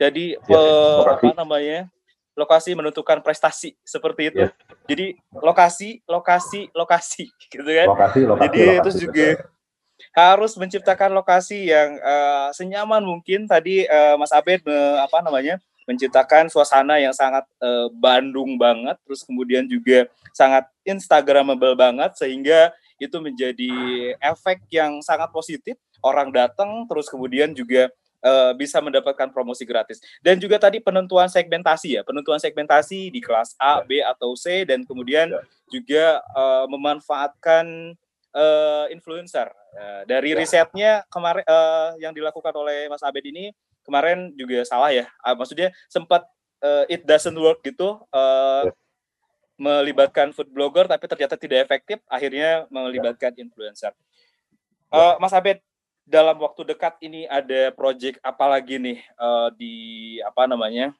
Jadi ya, apa namanya? Lokasi menentukan prestasi seperti itu. Ya. Jadi lokasi, lokasi, lokasi gitu kan. Lokasi, lokasi, Jadi lokasi, itu juga harus menciptakan lokasi yang uh, senyaman mungkin tadi uh, Mas Abed uh, apa namanya? menciptakan suasana yang sangat uh, Bandung banget terus kemudian juga sangat instagramable banget sehingga itu menjadi efek yang sangat positif. Orang datang terus kemudian juga uh, bisa mendapatkan promosi gratis. Dan juga tadi penentuan segmentasi ya, penentuan segmentasi di kelas A, B atau C dan kemudian ya. juga uh, memanfaatkan uh, influencer. Uh, dari ya. risetnya kemarin uh, yang dilakukan oleh Mas Abed ini kemarin juga salah ya. Uh, maksudnya sempat uh, it doesn't work gitu. Uh, melibatkan food blogger tapi ternyata tidak efektif, akhirnya melibatkan influencer. Uh, Mas Abed, dalam waktu dekat ini ada project apa lagi nih uh, di apa namanya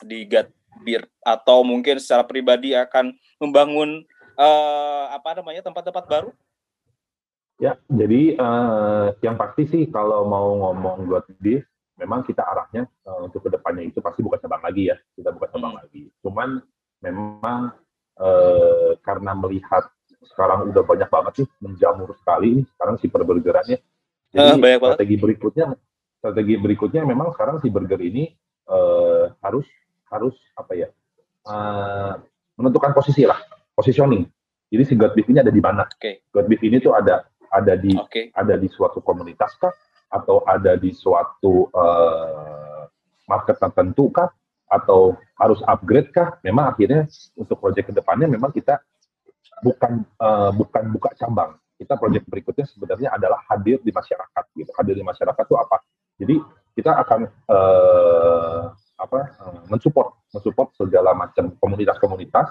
di Gut Beer atau mungkin secara pribadi akan membangun uh, apa namanya tempat-tempat baru? Ya, jadi uh, yang pasti sih kalau mau ngomong Gut Beer, memang kita arahnya uh, untuk ke depannya itu pasti bukan cabang lagi ya, kita bukan cabang hmm. lagi. Cuman memang eh, karena melihat sekarang udah banyak banget sih menjamur sekali sekarang si perburgerannya. Jadi uh, strategi berikutnya strategi berikutnya memang sekarang si burger ini eh, harus harus apa ya uh, menentukan posisi lah positioning. Jadi si God Beef ini ada di mana? Okay. God Beef ini tuh ada ada di okay. ada di suatu komunitas kah atau ada di suatu uh, market tertentu kah atau harus upgrade kah? Memang akhirnya untuk proyek ke depannya memang kita bukan uh, bukan buka cabang. Kita proyek berikutnya sebenarnya adalah hadir di masyarakat. Gitu. Hadir di masyarakat itu apa? Jadi kita akan uh, apa uh, mensupport mensupport segala macam komunitas-komunitas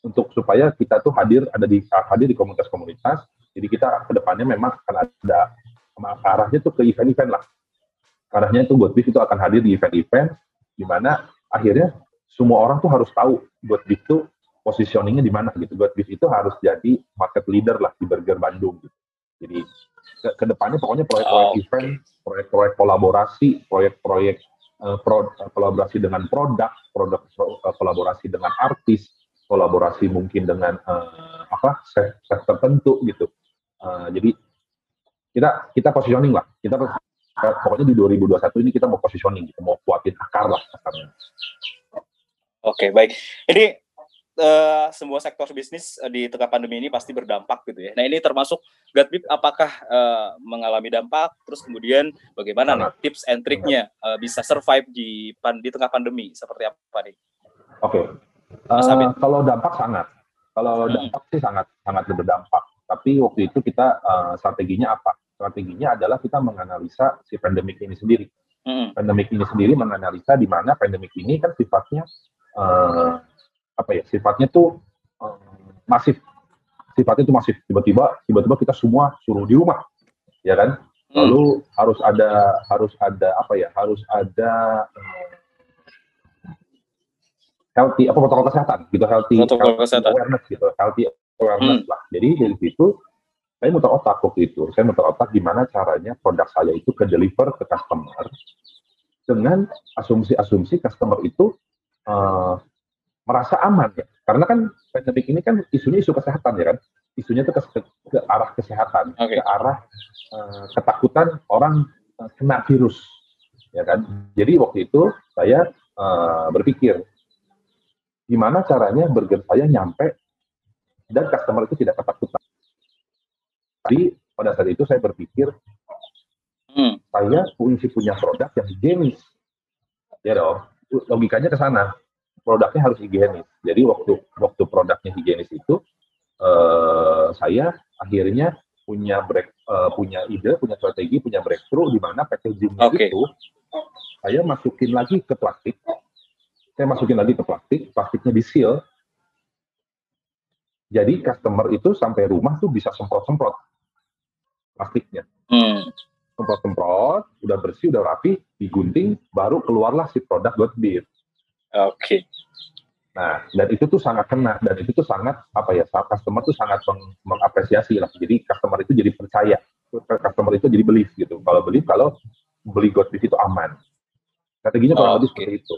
untuk supaya kita tuh hadir ada di hadir di komunitas-komunitas. Jadi kita ke depannya memang akan ada arahnya tuh ke event-event lah. Arahnya itu buat bis itu akan hadir di event-event di mana akhirnya semua orang tuh harus tahu buat beef tuh positioningnya di mana gitu. Buat beef itu harus jadi market leader lah di burger Bandung gitu. Jadi ke, ke depannya pokoknya proyek-proyek oh, event, proyek-proyek kolaborasi, proyek-proyek uh, pro, uh, kolaborasi dengan produk, produk uh, kolaborasi dengan artis, kolaborasi mungkin dengan uh, apa chef, chef tertentu gitu. Uh, jadi kita kita positioning lah. Kita pokoknya di 2021 ini kita mau positioning, kita mau kuatin akar lah akarnya. Oke, baik. Ini uh, semua sektor bisnis uh, di tengah pandemi ini pasti berdampak gitu ya. Nah, ini termasuk Gatbib apakah uh, mengalami dampak? Terus kemudian bagaimana nih tips and triknya uh, bisa survive di pan di tengah pandemi seperti apa nih? Oke. Okay. Uh, kalau dampak sangat. Kalau hmm. dampak sih sangat sangat berdampak. Tapi waktu itu kita uh, strateginya apa? strateginya adalah kita menganalisa si pandemik ini sendiri. Hmm. Pandemik ini sendiri menganalisa di mana pandemik ini kan sifatnya uh, apa ya? Sifatnya tuh uh, masif. Sifatnya tuh masif. Tiba-tiba tiba-tiba kita semua suruh di rumah, ya kan? Hmm. Lalu harus ada harus ada apa ya? Harus ada uh, healthy apa protokol kesehatan gitu healthy, protokol kesehatan. awareness gitu healthy awareness hmm. lah. Jadi dari situ saya muter otak waktu itu. Saya muter otak gimana caranya produk saya itu ke deliver ke customer dengan asumsi-asumsi customer itu uh, merasa aman ya. Karena kan pandemik ini kan isunya isu kesehatan ya kan. Isunya itu ke, ke, ke arah kesehatan, okay. ke arah uh, ketakutan orang uh, kena virus ya kan. Jadi waktu itu saya uh, berpikir gimana caranya burger saya nyampe dan customer itu tidak ketakutan. Jadi pada saat itu saya berpikir hmm. saya fungsi punya produk yang higienis. Ya dong, logikanya ke sana. Produknya harus higienis. Jadi waktu waktu produknya higienis itu uh, saya akhirnya punya break uh, punya ide, punya strategi, punya breakthrough di mana packagingnya okay. itu saya masukin lagi ke plastik. Saya masukin lagi ke plastik, plastiknya di seal. Jadi customer itu sampai rumah tuh bisa semprot-semprot plastiknya. Hmm. Semprot-semprot, udah bersih, udah rapi, digunting, baru keluarlah si produk buat bir. Oke. Okay. Nah, dan itu tuh sangat kena, dan itu tuh sangat, apa ya, saat customer tuh sangat meng mengapresiasi lah. Jadi customer itu jadi percaya, customer itu jadi beli gitu. Kalau beli, kalau beli God itu aman. Strateginya kurang oh, lebih okay. seperti itu.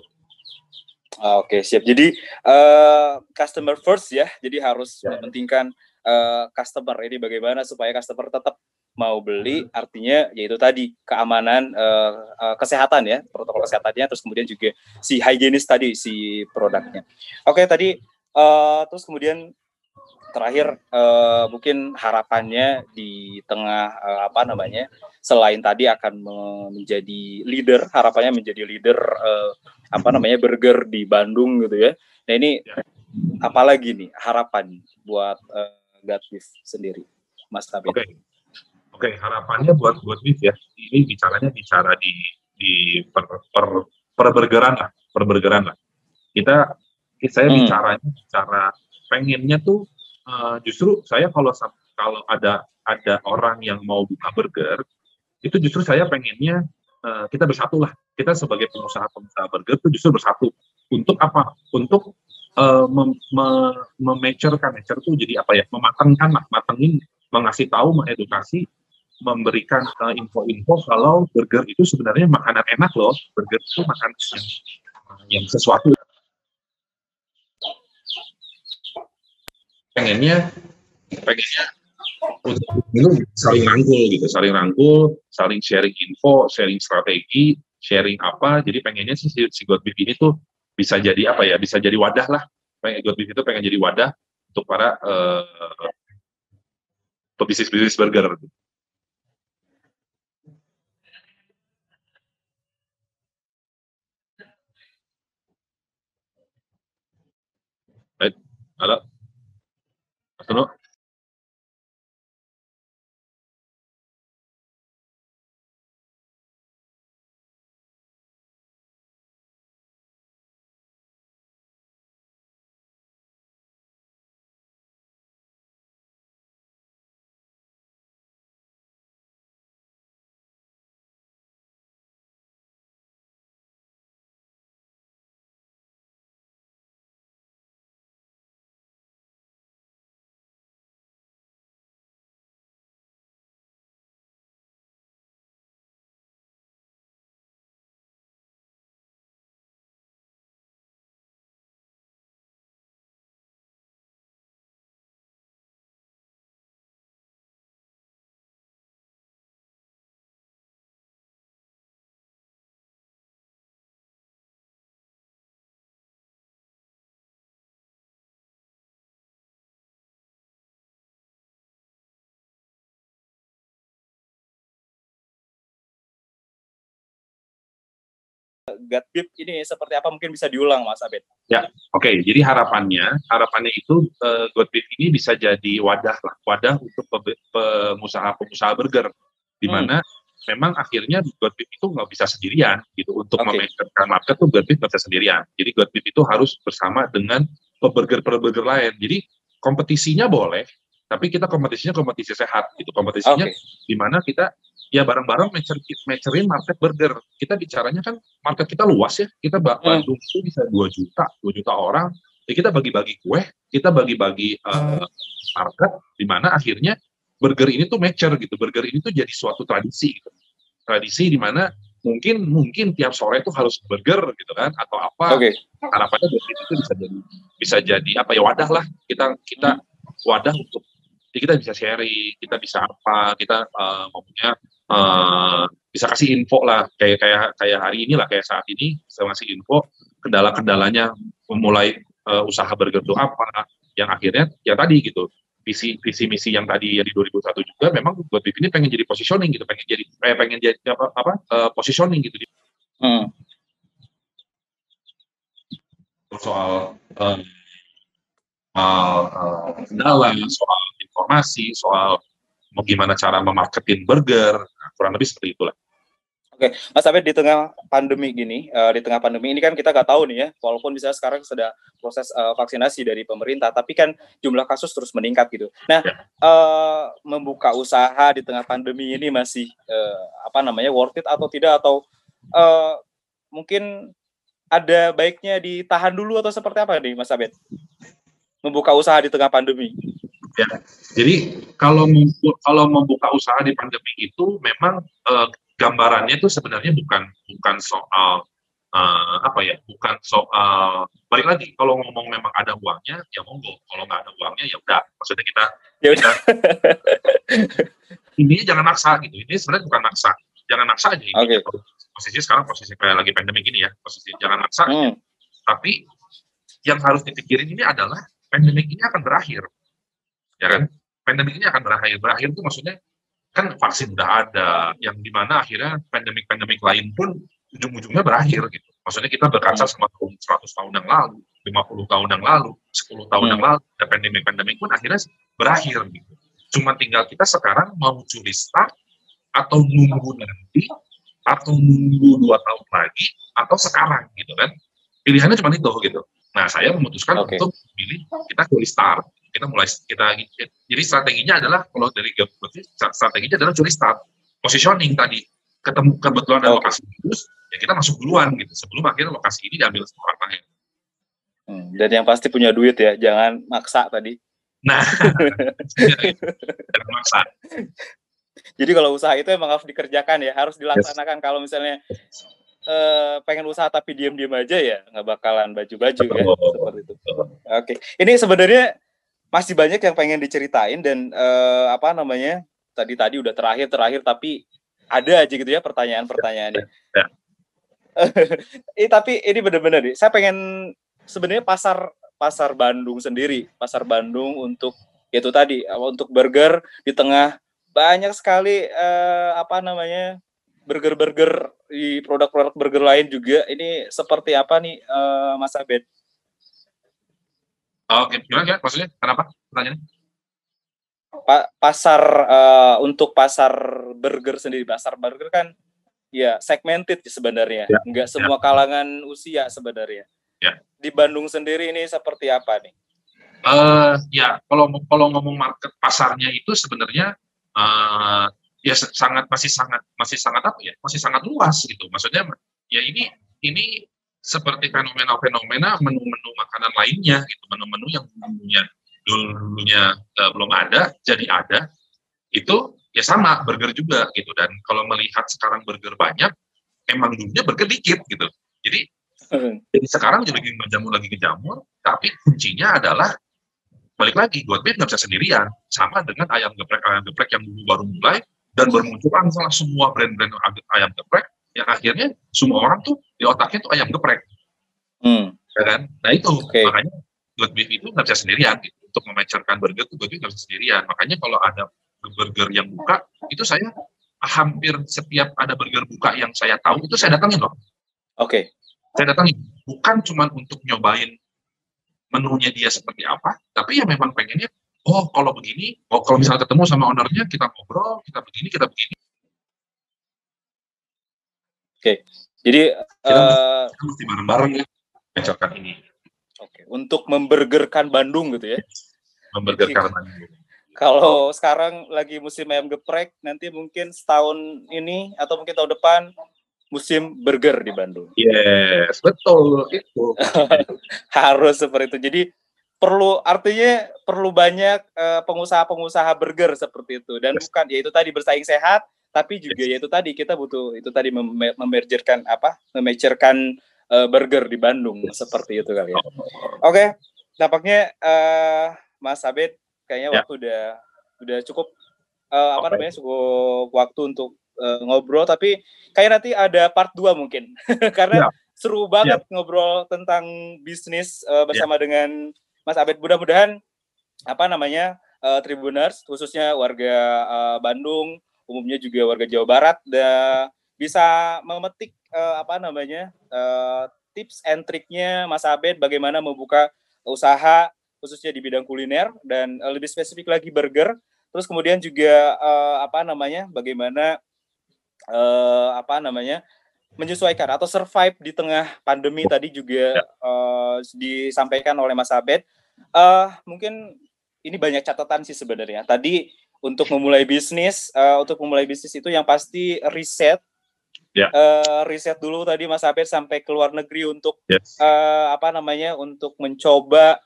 Oke, okay, siap. Jadi uh, customer first ya. Jadi harus ya. mementingkan uh, customer ini bagaimana supaya customer tetap mau beli hmm. artinya yaitu tadi keamanan uh, uh, kesehatan ya protokol kesehatannya terus kemudian juga si higienis tadi si produknya oke tadi uh, terus kemudian terakhir uh, mungkin harapannya di tengah uh, apa namanya selain tadi akan menjadi leader harapannya menjadi leader uh, apa namanya burger di Bandung gitu ya nah ini ya. apalagi nih harapan buat uh, Gatwif sendiri Mas Tabit okay. Oke, harapannya buat buat ya. Ini bicaranya bicara di di per, per perbergeran lah, perbergeran lah. Kita saya hmm. bicaranya bicara pengennya tuh uh, justru saya kalau kalau ada ada orang yang mau buka burger itu justru saya pengennya uh, kita bersatu lah. Kita sebagai pengusaha-pengusaha burger itu justru bersatu. Untuk apa? Untuk uh, mem, tuh jadi apa ya? Mematangkan lah, matengin, mengasih tahu, mengedukasi memberikan uh, info-info kalau burger itu sebenarnya makanan enak loh. Burger itu makanan yang, yang sesuatu. Pengennya, pengennya untuk saling rangkul gitu, saling rangkul, saling sharing info, sharing strategi, sharing apa. Jadi pengennya sih si, si God ini tuh bisa jadi apa ya? Bisa jadi wadah lah. Pengen God itu pengen jadi wadah untuk para uh, pebisnis-bisnis burger. Halo? Mas Tono? God ini seperti apa mungkin bisa diulang Mas Abed. Ya, oke. Okay. Jadi harapannya, harapannya itu uh, God Beef ini bisa jadi wadah lah, wadah untuk pengusaha-pengusaha burger, di hmm. mana hmm memang akhirnya Godbip itu nggak bisa sendirian gitu untuk okay. memainkan market tuh Godbip nggak bisa sendirian. Jadi Godbip itu harus bersama dengan peburger-peburger lain. Jadi kompetisinya boleh, tapi kita kompetisinya kompetisi sehat gitu. Kompetisinya okay. di mana kita ya bareng-bareng matcherin market burger. Kita bicaranya kan market kita luas ya. Kita hmm. Bandung itu bisa 2 juta, 2 juta orang. Ya kita bagi-bagi kue, kita bagi-bagi uh, market di mana akhirnya burger ini tuh mature gitu. Burger ini tuh jadi suatu tradisi gitu. Tradisi di mana mungkin mungkin tiap sore tuh harus burger gitu kan atau apa okay. harapannya burger itu bisa jadi bisa jadi apa ya wadah lah kita kita wadah untuk ya kita bisa sharing kita bisa apa kita uh, ngomongnya uh, bisa kasih info lah. Kayak kayak kayak hari ini lah kayak saat ini saya ngasih info kendala-kendalanya memulai uh, usaha burger itu apa yang akhirnya ya tadi gitu. Visi visi misi yang tadi ya di 2001 juga memang buat BIP ini pengen jadi positioning gitu pengen jadi eh, pengen jadi apa apa uh, positioning gitu. Hmm. soal uh, uh, kendala soal informasi soal mau gimana cara memarketin burger kurang lebih seperti itulah Oke, Mas Abed di tengah pandemi gini, uh, di tengah pandemi ini kan kita nggak tahu nih ya, walaupun bisa sekarang sudah proses uh, vaksinasi dari pemerintah, tapi kan jumlah kasus terus meningkat gitu. Nah, uh, membuka usaha di tengah pandemi ini masih uh, apa namanya worth it atau tidak atau uh, mungkin ada baiknya ditahan dulu atau seperti apa nih, Mas Abed? Membuka usaha di tengah pandemi. Ya, jadi kalau kalau membuka usaha di pandemi itu memang uh, gambarannya itu sebenarnya bukan bukan soal uh, apa ya bukan soal balik lagi kalau ngomong memang ada uangnya ya monggo. Kalau nggak ada uangnya ya udah. Maksudnya kita ya udah. ini jangan maksa gitu. Ini sebenarnya bukan maksa. Jangan maksa aja ini okay. posisi sekarang posisi kayak lagi pandemi gini ya posisi jangan maksa hmm. tapi yang harus dipikirin ini adalah pandemi ini akan berakhir ya kan pandemi ini akan berakhir berakhir itu maksudnya kan vaksin udah ada, yang di mana akhirnya pandemik-pandemik lain pun ujung-ujungnya berakhir gitu. Maksudnya kita berkaca sama tahun 100 tahun yang lalu, 50 tahun yang lalu, 10 tahun hmm. yang lalu, dan pandemik-pandemik pun akhirnya berakhir gitu. Cuma tinggal kita sekarang mau curi start, atau nunggu nanti, atau nunggu dua tahun lagi, atau sekarang gitu kan. Pilihannya cuma itu gitu. Nah, saya memutuskan okay. untuk pilih kita curi start kita mulai kita jadi strateginya adalah kalau dari strateginya adalah curi start positioning tadi ketemu kebetulan ada lokasi bagus ya kita masuk duluan gitu sebelum akhirnya lokasi ini diambil sama orang lain hmm, dan yang pasti punya duit ya jangan maksa tadi nah jangan maksa jadi kalau usaha itu emang harus dikerjakan ya harus dilaksanakan yes. kalau misalnya Uh, pengen usaha tapi diem-diem aja ya nggak bakalan baju-baju ya seperti itu. Oke, okay. ini sebenarnya masih banyak yang pengen diceritain dan uh, apa namanya tadi tadi udah terakhir terakhir tapi ada aja gitu ya pertanyaan-pertanyaannya. Ya. eh, tapi ini benar-benar nih, saya pengen sebenarnya pasar pasar Bandung sendiri, pasar Bandung untuk itu tadi untuk burger di tengah banyak sekali uh, apa namanya burger-burger di produk-produk burger lain juga. Ini seperti apa nih uh, Mas Abed? Oh, Oke, okay. gimana, gimana? Maksudnya kenapa pertanyaannya? Pa pasar uh, untuk pasar burger sendiri, pasar burger kan ya segmented sebenarnya, ya. nggak ya. semua ya. kalangan usia sebenarnya. Ya. Di Bandung sendiri ini seperti apa nih? Uh, ya, kalau kalau ngomong market pasarnya itu sebenarnya uh, ya sangat masih sangat masih sangat apa ya? Masih sangat luas gitu. Maksudnya ya ini ini seperti fenomena-fenomena menu-menu makanan lainnya gitu. Menu-menu yang dulunya dulunya uh, belum ada jadi ada itu ya sama burger juga gitu. Dan kalau melihat sekarang burger banyak emang dulunya burger dikit gitu. Jadi hmm. jadi sekarang jadi lagi menjamur lagi kejamur tapi kuncinya adalah balik lagi buat nggak bisa sendirian. Sama dengan ayam geprek ayam geprek yang dulu baru mulai dan bermunculan salah semua brand-brand ayam geprek yang akhirnya semua orang tuh di otaknya tuh ayam geprek. Hmm. Ya kan? Nah itu okay. makanya good beef itu nggak bisa sendirian gitu. untuk memecerkan burger itu good beef nggak bisa sendirian. Makanya kalau ada burger yang buka itu saya hampir setiap ada burger buka yang saya tahu itu saya datangin loh. Oke. Okay. saya datang bukan cuma untuk nyobain menunya dia seperti apa, tapi ya memang pengennya, oh kalau begini, oh kalau misalnya ketemu sama ownernya, kita ngobrol, kita begini, kita begini. Oke, jadi kita, uh, kita mesti bareng-bareng ya, mencokkan ini. Oke, untuk memburgerkan Bandung gitu ya. Memburgerkan Bandung. Kalau sekarang lagi musim ayam geprek, nanti mungkin setahun ini atau mungkin tahun depan musim burger di Bandung. Yes, betul itu. Harus seperti itu. Jadi perlu artinya perlu banyak pengusaha pengusaha-pengusaha burger seperti itu dan yes. bukan yaitu tadi bersaing sehat tapi juga yes. yaitu tadi kita butuh itu tadi mem memerjerkan apa memerjerkan uh, burger di Bandung seperti itu kali ya. Oke, okay, nampaknya uh, Mas Abed kayaknya yeah. waktu udah udah cukup uh, apa okay. namanya cukup waktu untuk uh, ngobrol tapi kayak nanti ada part 2 mungkin karena yeah. seru banget yeah. ngobrol tentang bisnis uh, bersama yeah. dengan Mas Abed mudah-mudahan apa namanya uh, Tribuners khususnya warga uh, Bandung umumnya juga warga Jawa Barat dan bisa memetik uh, apa namanya uh, tips and triknya Mas Abed bagaimana membuka usaha khususnya di bidang kuliner dan uh, lebih spesifik lagi burger terus kemudian juga uh, apa namanya bagaimana uh, apa namanya menyesuaikan atau survive di tengah pandemi tadi juga uh, disampaikan oleh Mas Abed. Uh, mungkin ini banyak catatan sih sebenarnya. Tadi untuk memulai bisnis, uh, untuk memulai bisnis itu yang pasti riset. Ya. Uh, riset dulu tadi Mas Abed sampai ke luar negeri untuk yes. uh, apa namanya untuk mencoba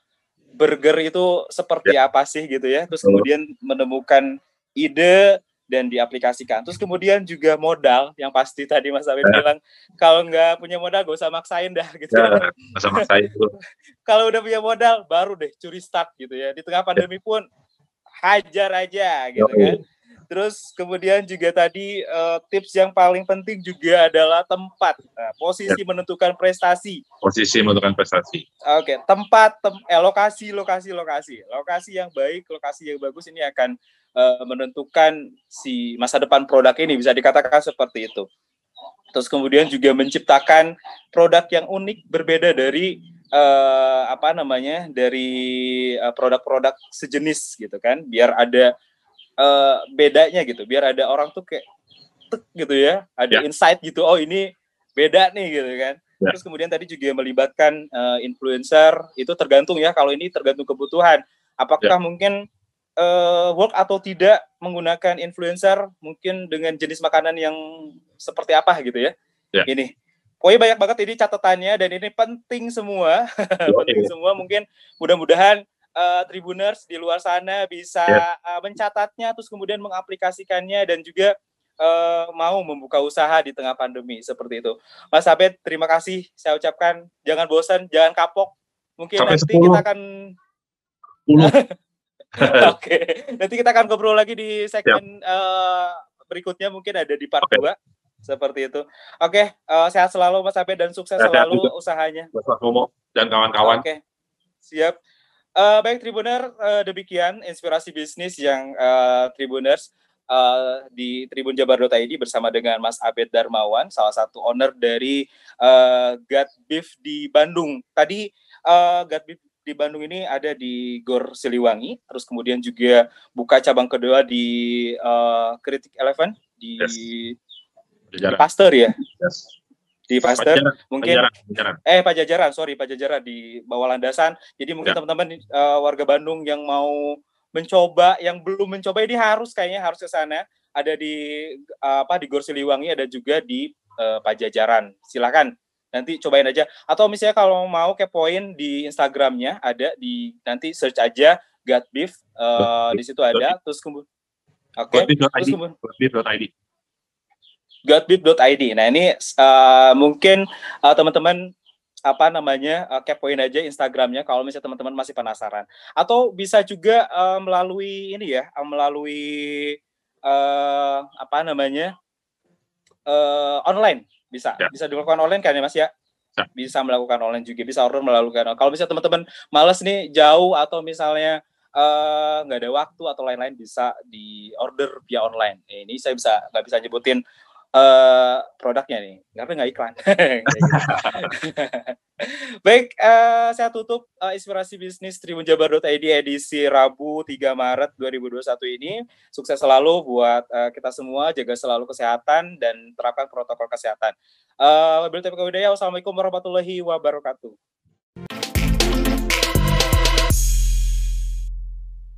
burger itu seperti ya. apa sih gitu ya. Terus kemudian menemukan ide dan diaplikasikan. Terus kemudian juga modal yang pasti tadi Mas Awin ya. bilang kalau nggak punya modal gak usah maksain dah gitu. Ya, usah maksain kalau udah punya modal baru deh curi start gitu ya. Di tengah pandemi pun hajar aja gitu kan. Terus kemudian juga tadi uh, tips yang paling penting juga adalah tempat, nah, posisi ya. menentukan prestasi. Posisi menentukan prestasi. Oke, okay. tempat, tem eh, lokasi, lokasi, lokasi, lokasi yang baik, lokasi yang bagus ini akan uh, menentukan si masa depan produk ini bisa dikatakan seperti itu. Terus kemudian juga menciptakan produk yang unik berbeda dari uh, apa namanya dari produk-produk uh, sejenis gitu kan, biar ada uh, bedanya gitu biar ada orang tuh kayak tek gitu ya ada yeah. insight gitu oh ini beda nih gitu kan yeah. terus kemudian tadi juga melibatkan uh, influencer itu tergantung ya kalau ini tergantung kebutuhan apakah yeah. mungkin uh, work atau tidak menggunakan influencer mungkin dengan jenis makanan yang seperti apa gitu ya yeah. ini Pokoknya banyak banget ini catatannya dan ini penting semua, penting semua. Mungkin mudah-mudahan uh, tribuners di luar sana bisa yeah. Ya. uh, mencatatnya terus kemudian mengaplikasikannya dan juga uh, mau membuka usaha di tengah pandemi seperti itu. Mas Abed, terima kasih saya ucapkan. Jangan bosan, jangan kapok. Mungkin Sampai nanti 10. kita akan Oke, okay. nanti kita akan ngobrol lagi di segmen uh, berikutnya mungkin ada di part okay. 2 seperti itu. Oke, okay, uh, sehat selalu Mas Abed dan sukses sehat selalu juga. usahanya. Mas Momo dan kawan-kawan. Oke. Okay. Siap. Uh, baik Tribuner, uh, demikian inspirasi bisnis yang uh, Tribuners uh, di tribunjabar.id bersama dengan Mas Abed Darmawan, salah satu owner dari uh, God Beef di Bandung. Tadi uh, God Beef di Bandung ini ada di Gor Siliwangi, terus kemudian juga buka cabang kedua di uh, Critic Eleven di, yes. Di Pasteur ya. Yes. Di Pasteur? Mungkin Pajajaran, Pajajaran. eh Pajajaran sorry Pajajaran di bawah landasan. Jadi mungkin ya. teman-teman uh, warga Bandung yang mau mencoba yang belum mencoba ini harus kayaknya harus ke sana. Ada di uh, apa di Gor Siliwangi ada juga di uh, Pajajaran. Silakan nanti cobain aja. Atau misalnya kalau mau kepoin di Instagramnya ada di nanti search aja God Beef uh, di situ ada terus kemudian oke okay. terus kemudian godbeep.id. Nah ini uh, mungkin uh, teman-teman apa namanya uh, kepoin aja Instagramnya kalau misalnya teman-teman masih penasaran. Atau bisa juga uh, melalui ini ya, uh, melalui uh, apa namanya uh, online bisa ya. bisa dilakukan online kan ya Mas ya? ya. Bisa melakukan online juga, bisa order melalui Kalau misalnya teman-teman males nih jauh atau misalnya nggak uh, ada waktu atau lain-lain bisa di order via online. Ini saya bisa nggak bisa nyebutin uh, produknya nih, tapi nggak iklan. Baik, uh, saya tutup uh, inspirasi bisnis tribunjabar.id edisi Rabu 3 Maret 2021 ini. Sukses selalu buat uh, kita semua, jaga selalu kesehatan dan terapkan protokol kesehatan. Uh, Wassalamualaikum warahmatullahi wabarakatuh.